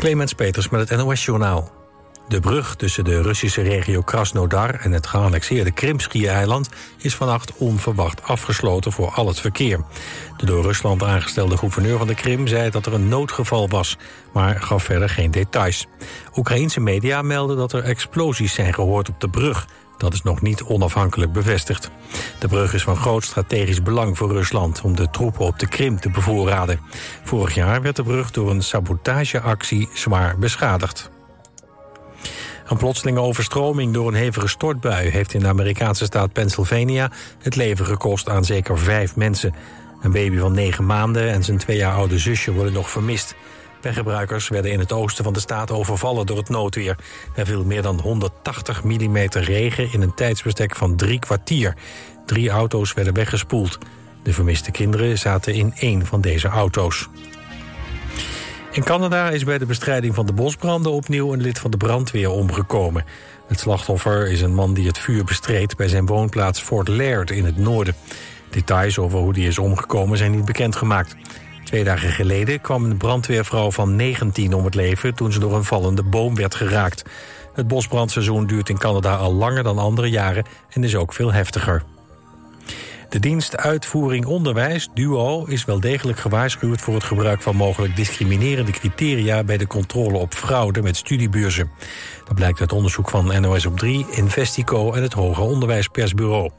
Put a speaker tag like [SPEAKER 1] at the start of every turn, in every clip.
[SPEAKER 1] Clemens Peters met het NOS-journaal. De brug tussen de Russische regio Krasnodar en het geannexeerde Krimski-eiland is vannacht onverwacht afgesloten voor al het verkeer. De door Rusland aangestelde gouverneur van de Krim zei dat er een noodgeval was, maar gaf verder geen details. Oekraïense media melden dat er explosies zijn gehoord op de brug. Dat is nog niet onafhankelijk bevestigd. De brug is van groot strategisch belang voor Rusland... om de troepen op de Krim te bevoorraden. Vorig jaar werd de brug door een sabotageactie zwaar beschadigd. Een plotselinge overstroming door een hevige stortbui... heeft in de Amerikaanse staat Pennsylvania het leven gekost aan zeker vijf mensen. Een baby van negen maanden en zijn twee jaar oude zusje worden nog vermist. Weggebruikers werden in het oosten van de staat overvallen door het noodweer. Er viel meer dan 180 mm regen in een tijdsbestek van drie kwartier. Drie auto's werden weggespoeld. De vermiste kinderen zaten in één van deze auto's. In Canada is bij de bestrijding van de bosbranden opnieuw een lid van de brandweer omgekomen. Het slachtoffer is een man die het vuur bestreed bij zijn woonplaats Fort Laird in het noorden. Details over hoe die is omgekomen zijn niet bekendgemaakt. Twee dagen geleden kwam een brandweervrouw van 19 om het leven... toen ze door een vallende boom werd geraakt. Het bosbrandseizoen duurt in Canada al langer dan andere jaren... en is ook veel heftiger. De dienst Uitvoering Onderwijs, DUO, is wel degelijk gewaarschuwd... voor het gebruik van mogelijk discriminerende criteria... bij de controle op fraude met studiebeurzen. Dat blijkt uit onderzoek van NOS op 3, Investico en het Hoger Onderwijspersbureau.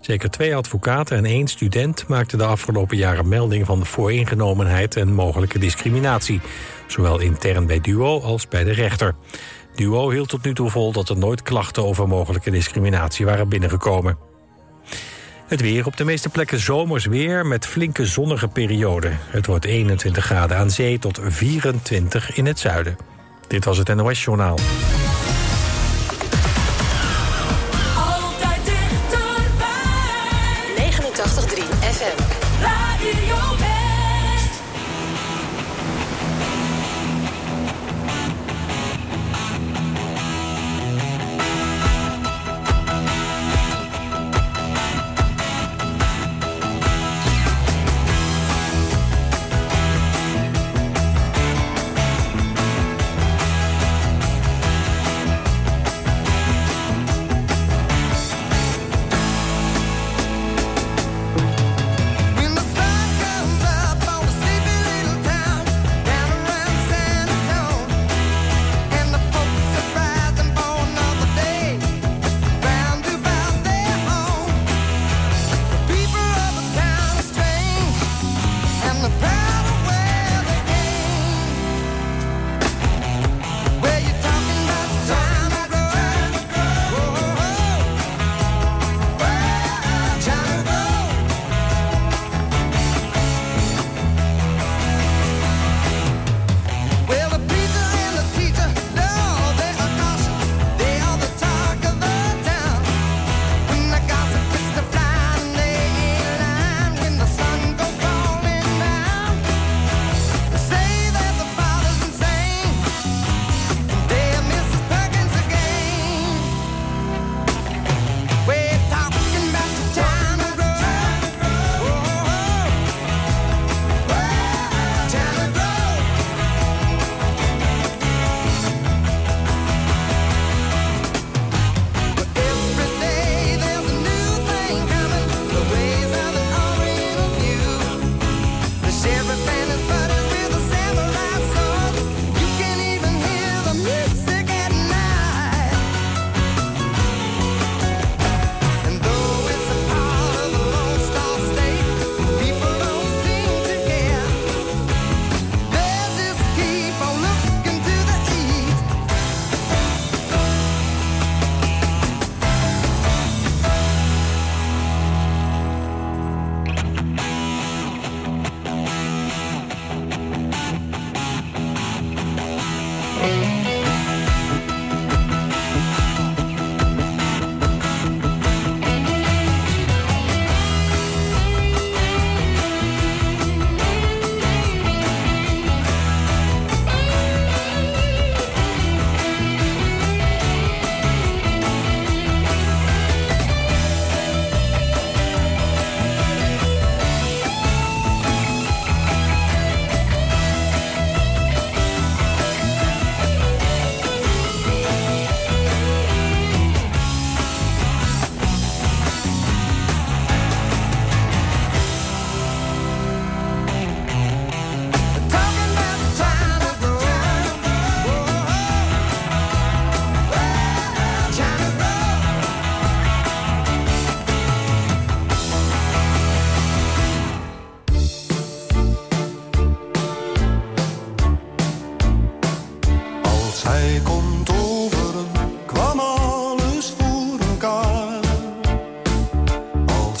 [SPEAKER 1] Zeker twee advocaten en één student maakten de afgelopen jaren melding van vooringenomenheid en mogelijke discriminatie. Zowel intern bij DUO als bij de rechter. DUO hield tot nu toe vol dat er nooit klachten over mogelijke discriminatie waren binnengekomen. Het weer op de meeste plekken zomers weer met flinke zonnige perioden. Het wordt 21 graden aan zee tot 24 in het zuiden. Dit was het NOS Journaal.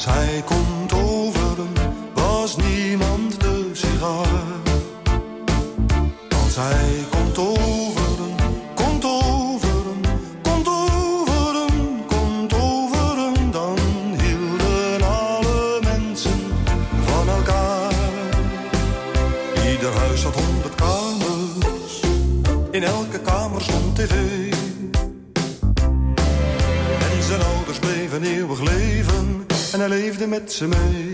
[SPEAKER 2] Als hij komt overen, was niemand de sigaar. Als hij
[SPEAKER 3] met ze mee.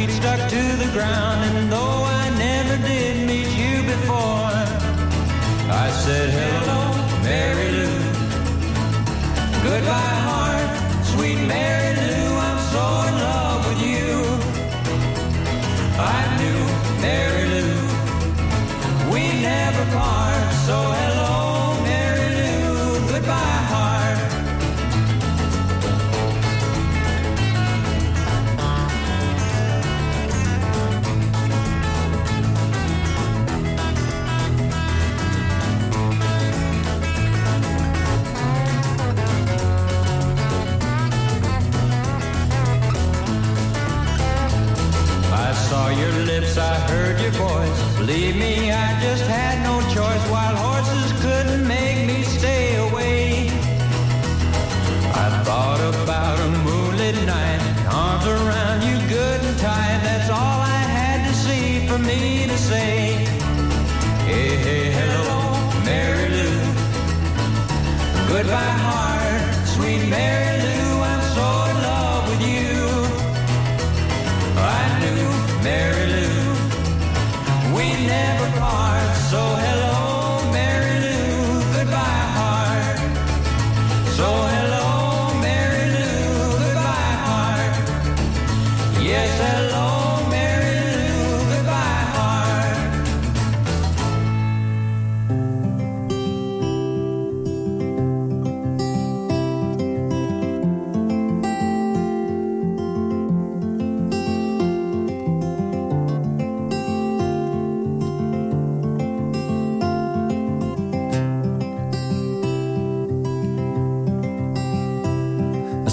[SPEAKER 3] feet stuck to the ground, and though I never did meet you before, I said, your voice. Believe me, I just had no choice. Wild horses couldn't make me stay away. I thought about a moonlit night, arms around you good and tight. That's all I had to see
[SPEAKER 4] for me to say. Hey, hey, hello, Mary Lou. Goodbye, heart, sweet Mary.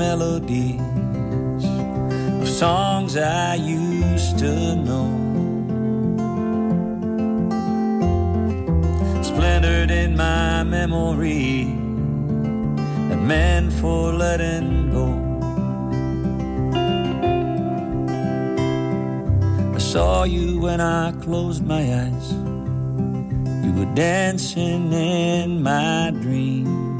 [SPEAKER 5] melodies of songs I used to know. Splintered in my memory, that meant for letting go. I saw you when I closed my eyes. You were dancing in my dream.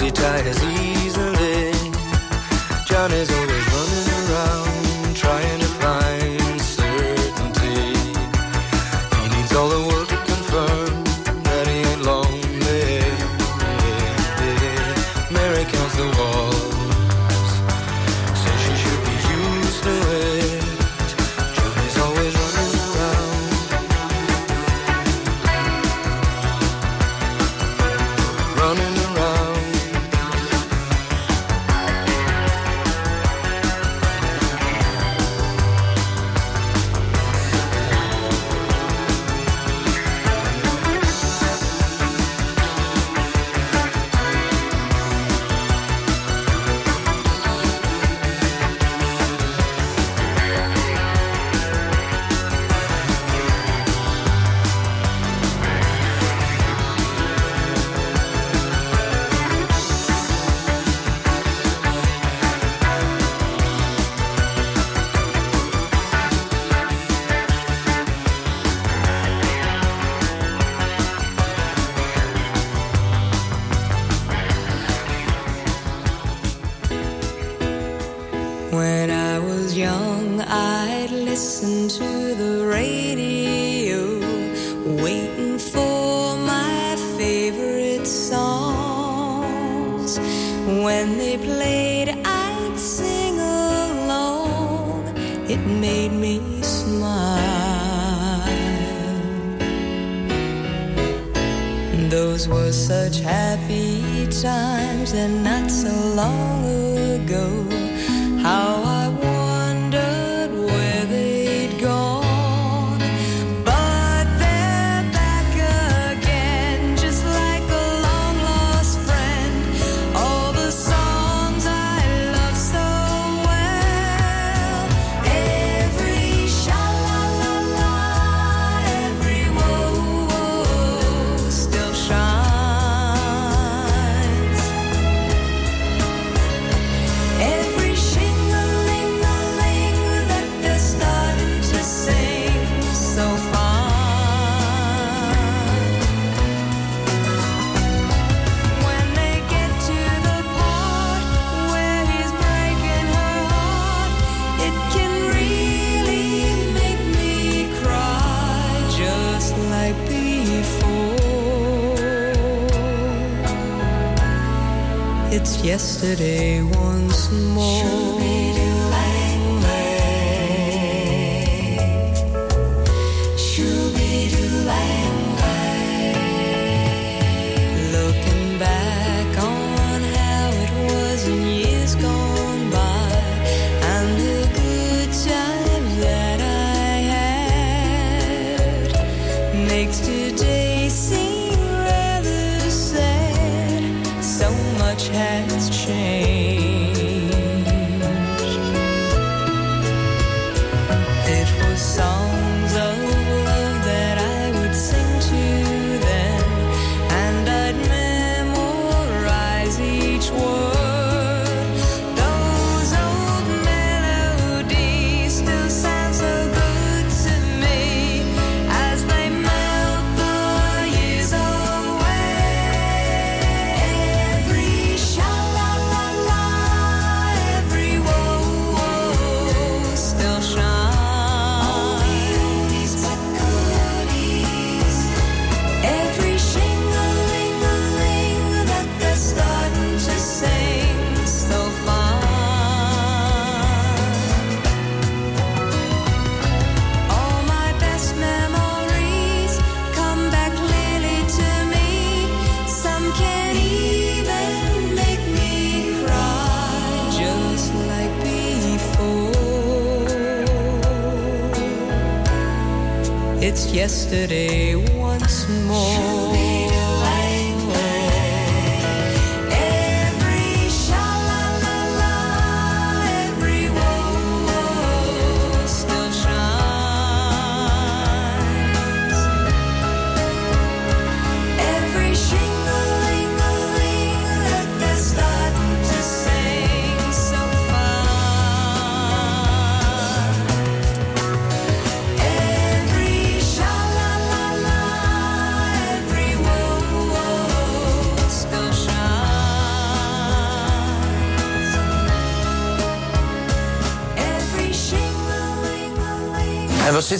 [SPEAKER 6] he tires easily. Johnny's always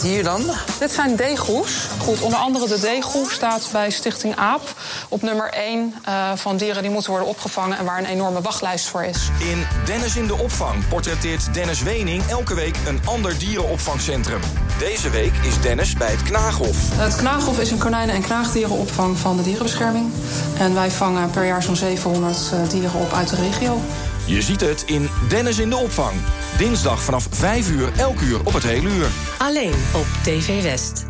[SPEAKER 7] dit hier dan?
[SPEAKER 8] Dit zijn deegroes. Goed, onder andere de deegroe staat bij Stichting AAP op nummer 1 eh, van dieren die moeten worden opgevangen en waar een enorme wachtlijst voor is.
[SPEAKER 9] In Dennis in de Opvang portretteert Dennis Wening elke week een ander dierenopvangcentrum. Deze week is Dennis bij het Knaghof.
[SPEAKER 8] Het Knaghof is een konijnen- en knaagdierenopvang van de dierenbescherming. En wij vangen per jaar zo'n 700 eh, dieren op uit de regio.
[SPEAKER 9] Je ziet het in Dennis in de opvang. Dinsdag vanaf 5 uur, elk uur op het hele uur.
[SPEAKER 10] Alleen op TV West.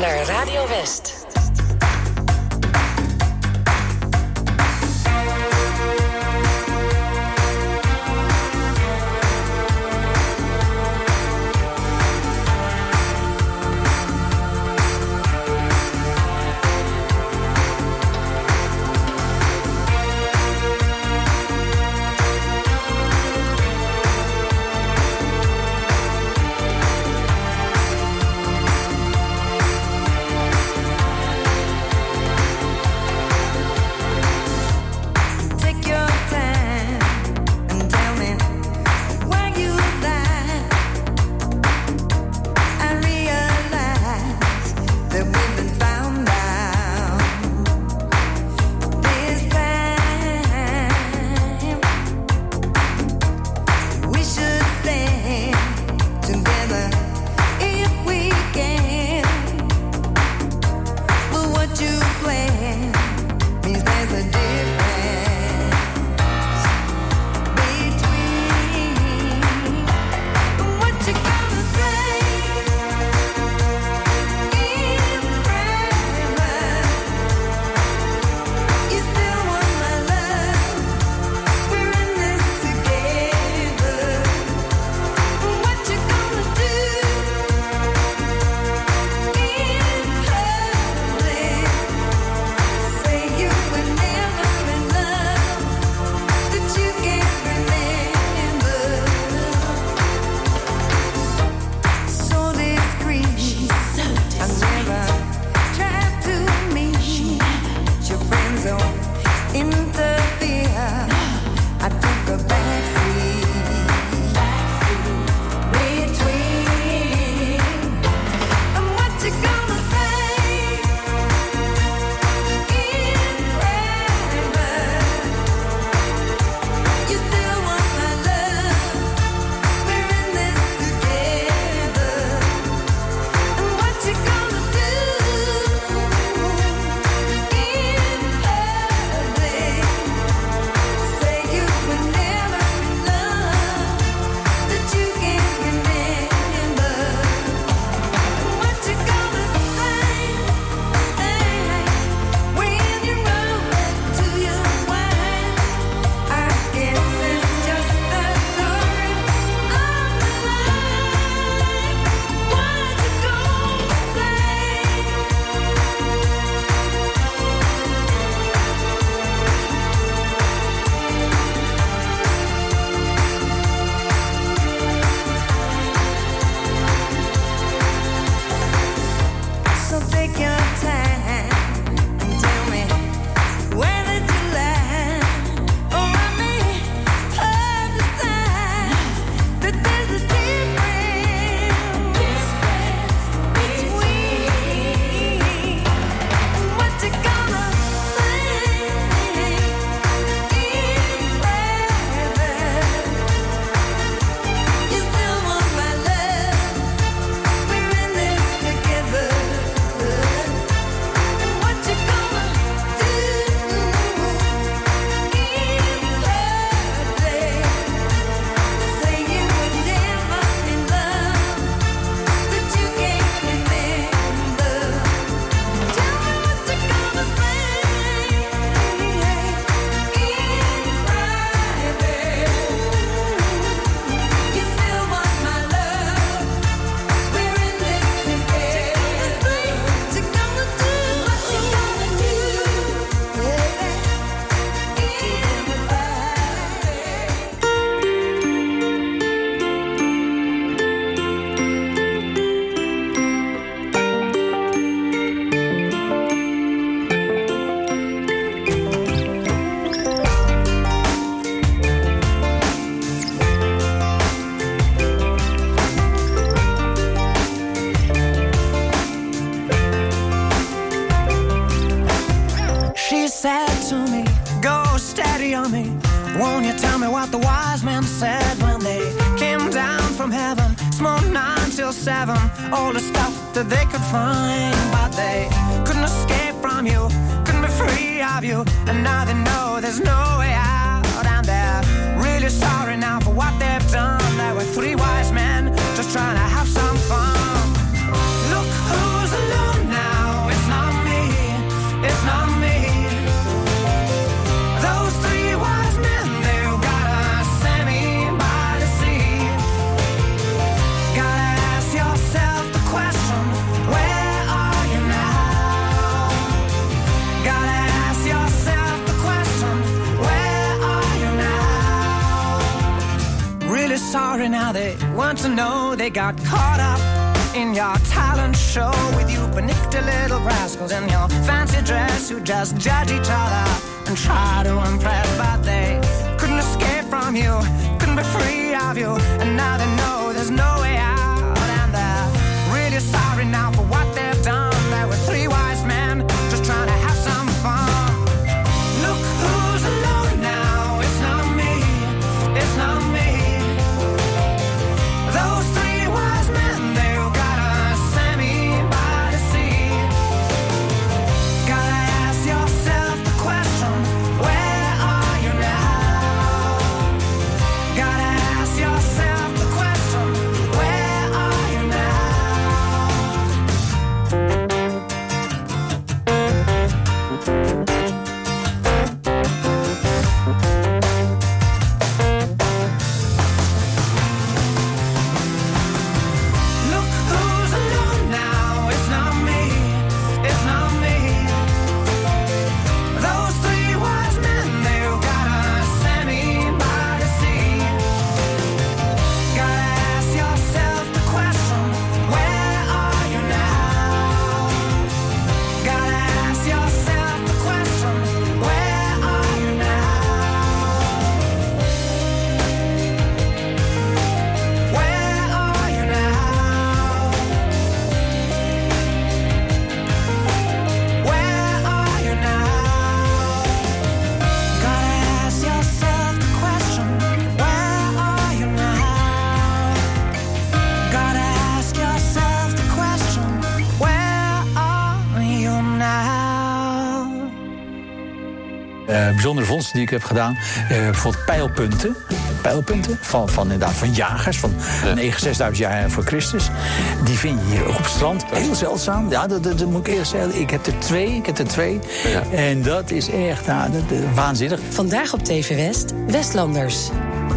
[SPEAKER 11] Naar Radio West.
[SPEAKER 12] Sorry now they want to know they got caught up in your talent show with you panicked little rascals in your fancy dress who just judge each other and try to impress, but they couldn't escape from you, couldn't be free of you, and now they know there's no way out, and they're really sorry now for what they've
[SPEAKER 13] bijzondere vondsten die ik heb gedaan. Eh, bijvoorbeeld pijlpunten. Pijlpunten van, van, inderdaad, van jagers van 9, 6000 jaar voor Christus. Die vind je hier ook op het strand. Heel zeldzaam. Ja, dat, dat, dat moet ik eerst zeggen. Ik heb er twee. Ik heb er twee. En dat is echt nou, dat, dat- waanzinnig.
[SPEAKER 10] Vandaag op TV West, Westlanders.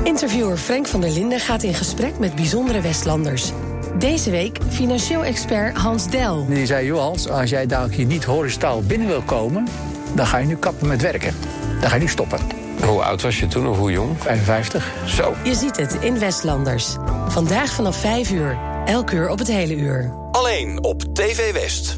[SPEAKER 10] Interviewer Frank van der Linden gaat in gesprek met bijzondere Westlanders. Deze week financieel expert Hans Del.
[SPEAKER 13] Die zei, joh Hans, als jij daar hier niet horizontaal binnen wil komen... dan ga je nu kappen met werken. Dan ga je nu stoppen.
[SPEAKER 14] Hoe oud was je toen of hoe jong?
[SPEAKER 13] 55.
[SPEAKER 14] Zo.
[SPEAKER 10] Je ziet het in Westlanders. Vandaag vanaf 5 uur. Elk uur op het hele uur.
[SPEAKER 9] Alleen op TV West.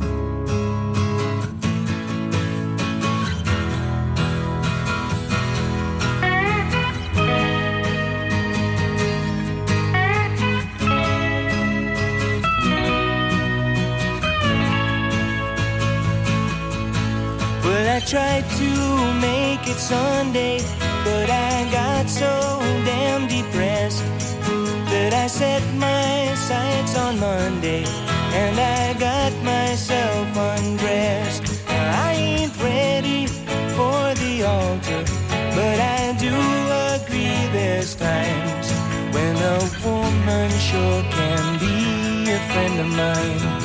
[SPEAKER 4] to make it Sunday, but I got so damn depressed that I set my sights on Monday and I got myself undressed. I ain't ready for the altar, but I do agree there's times when a woman sure can be a friend of mine.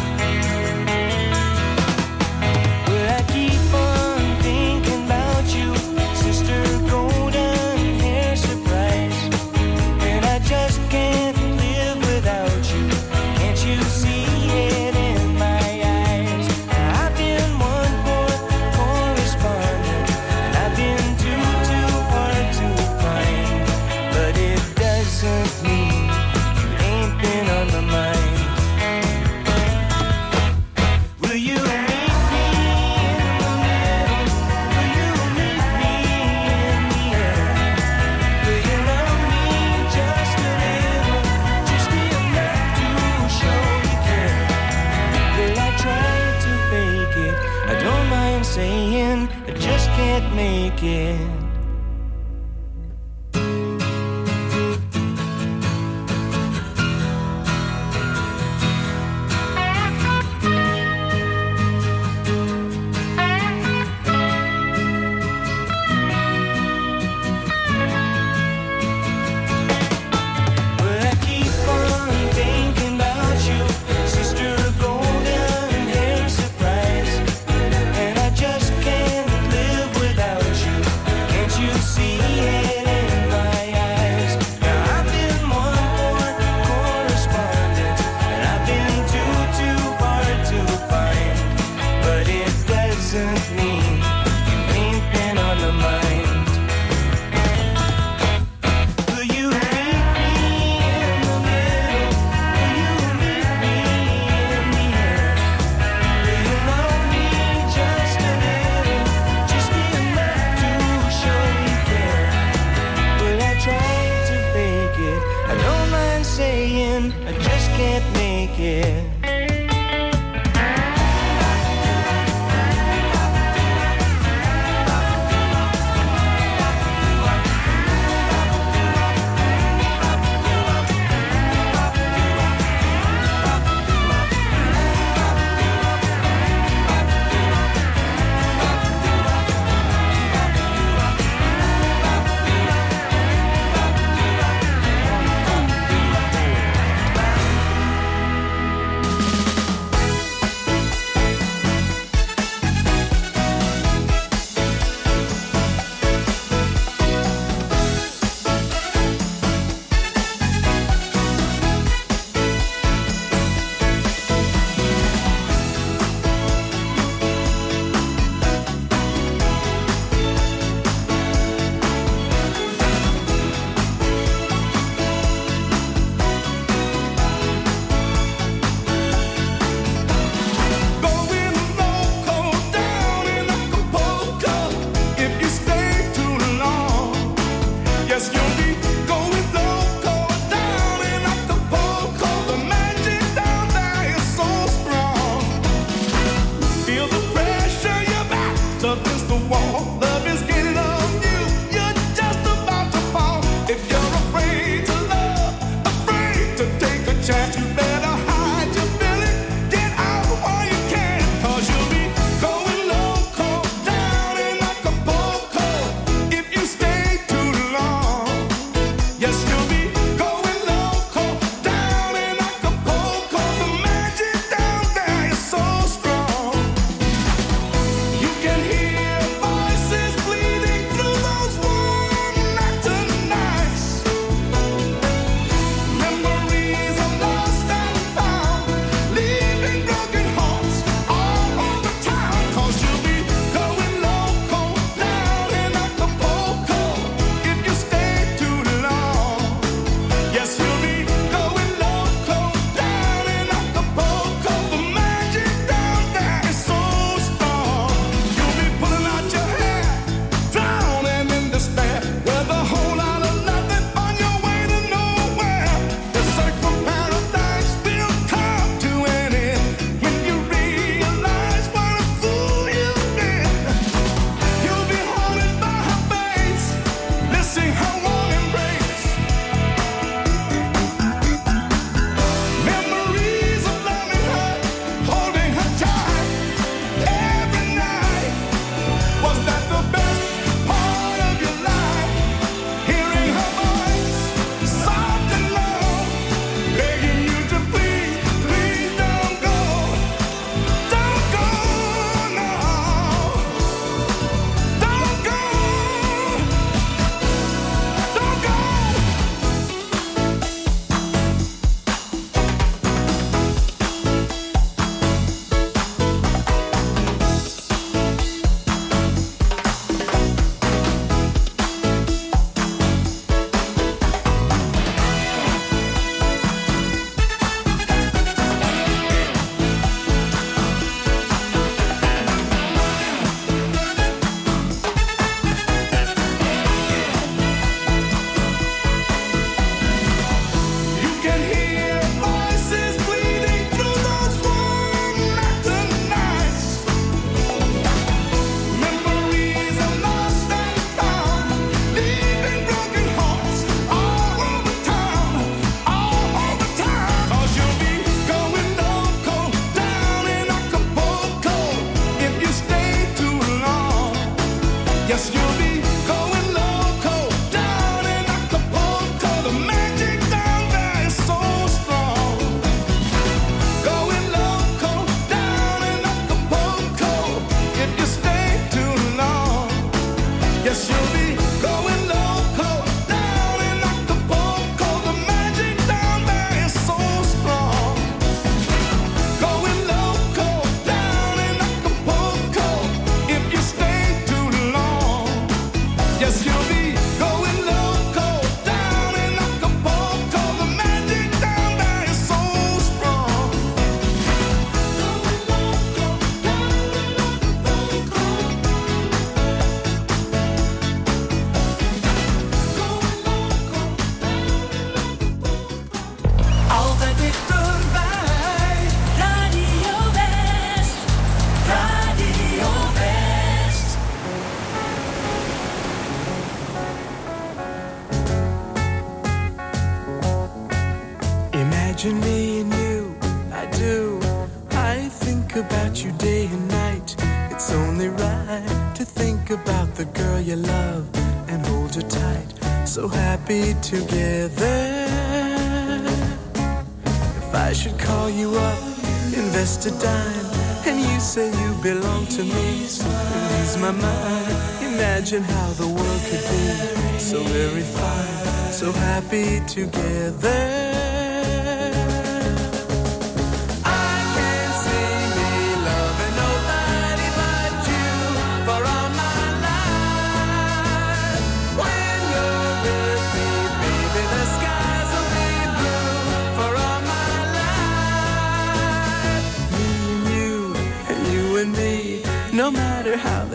[SPEAKER 4] a
[SPEAKER 15] dime, and you say you belong to me. So please my mind, imagine how the world could be so very fine, so happy together.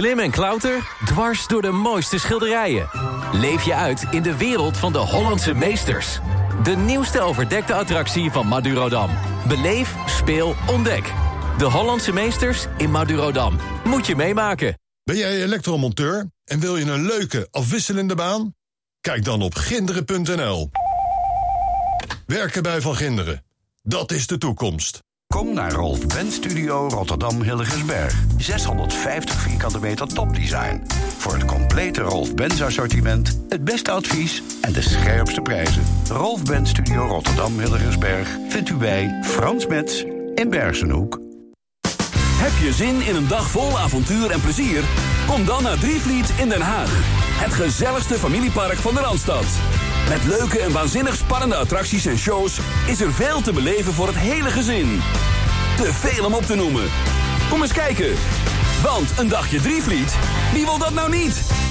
[SPEAKER 16] Klim en klauter dwars door de mooiste schilderijen. Leef je uit in de wereld van de Hollandse meesters. De nieuwste overdekte attractie van Madurodam. Beleef, speel, ontdek. De Hollandse meesters in Madurodam. Moet je meemaken.
[SPEAKER 3] Ben jij elektromonteur en wil je een leuke, afwisselende baan? Kijk dan op ginderen.nl. Werken bij Van Ginderen. Dat is de toekomst.
[SPEAKER 17] Kom naar Rolf Ben Studio Rotterdam Hilligensberg. 650 vierkante meter topdesign. Voor het complete Rolf Benz assortiment, het beste advies en de scherpste prijzen. Rolf Ben Studio Rotterdam Hilligensberg vindt u bij Frans Metz in Bergenhoek.
[SPEAKER 18] Heb je zin in een dag vol avontuur en plezier? Kom dan naar Drievliet in Den Haag. Het gezelligste familiepark van de Randstad. Met leuke en waanzinnig spannende attracties en shows... is er veel te beleven voor het hele gezin. Te veel om op te noemen. Kom eens kijken. Want een dagje Drievliet, wie wil dat nou niet?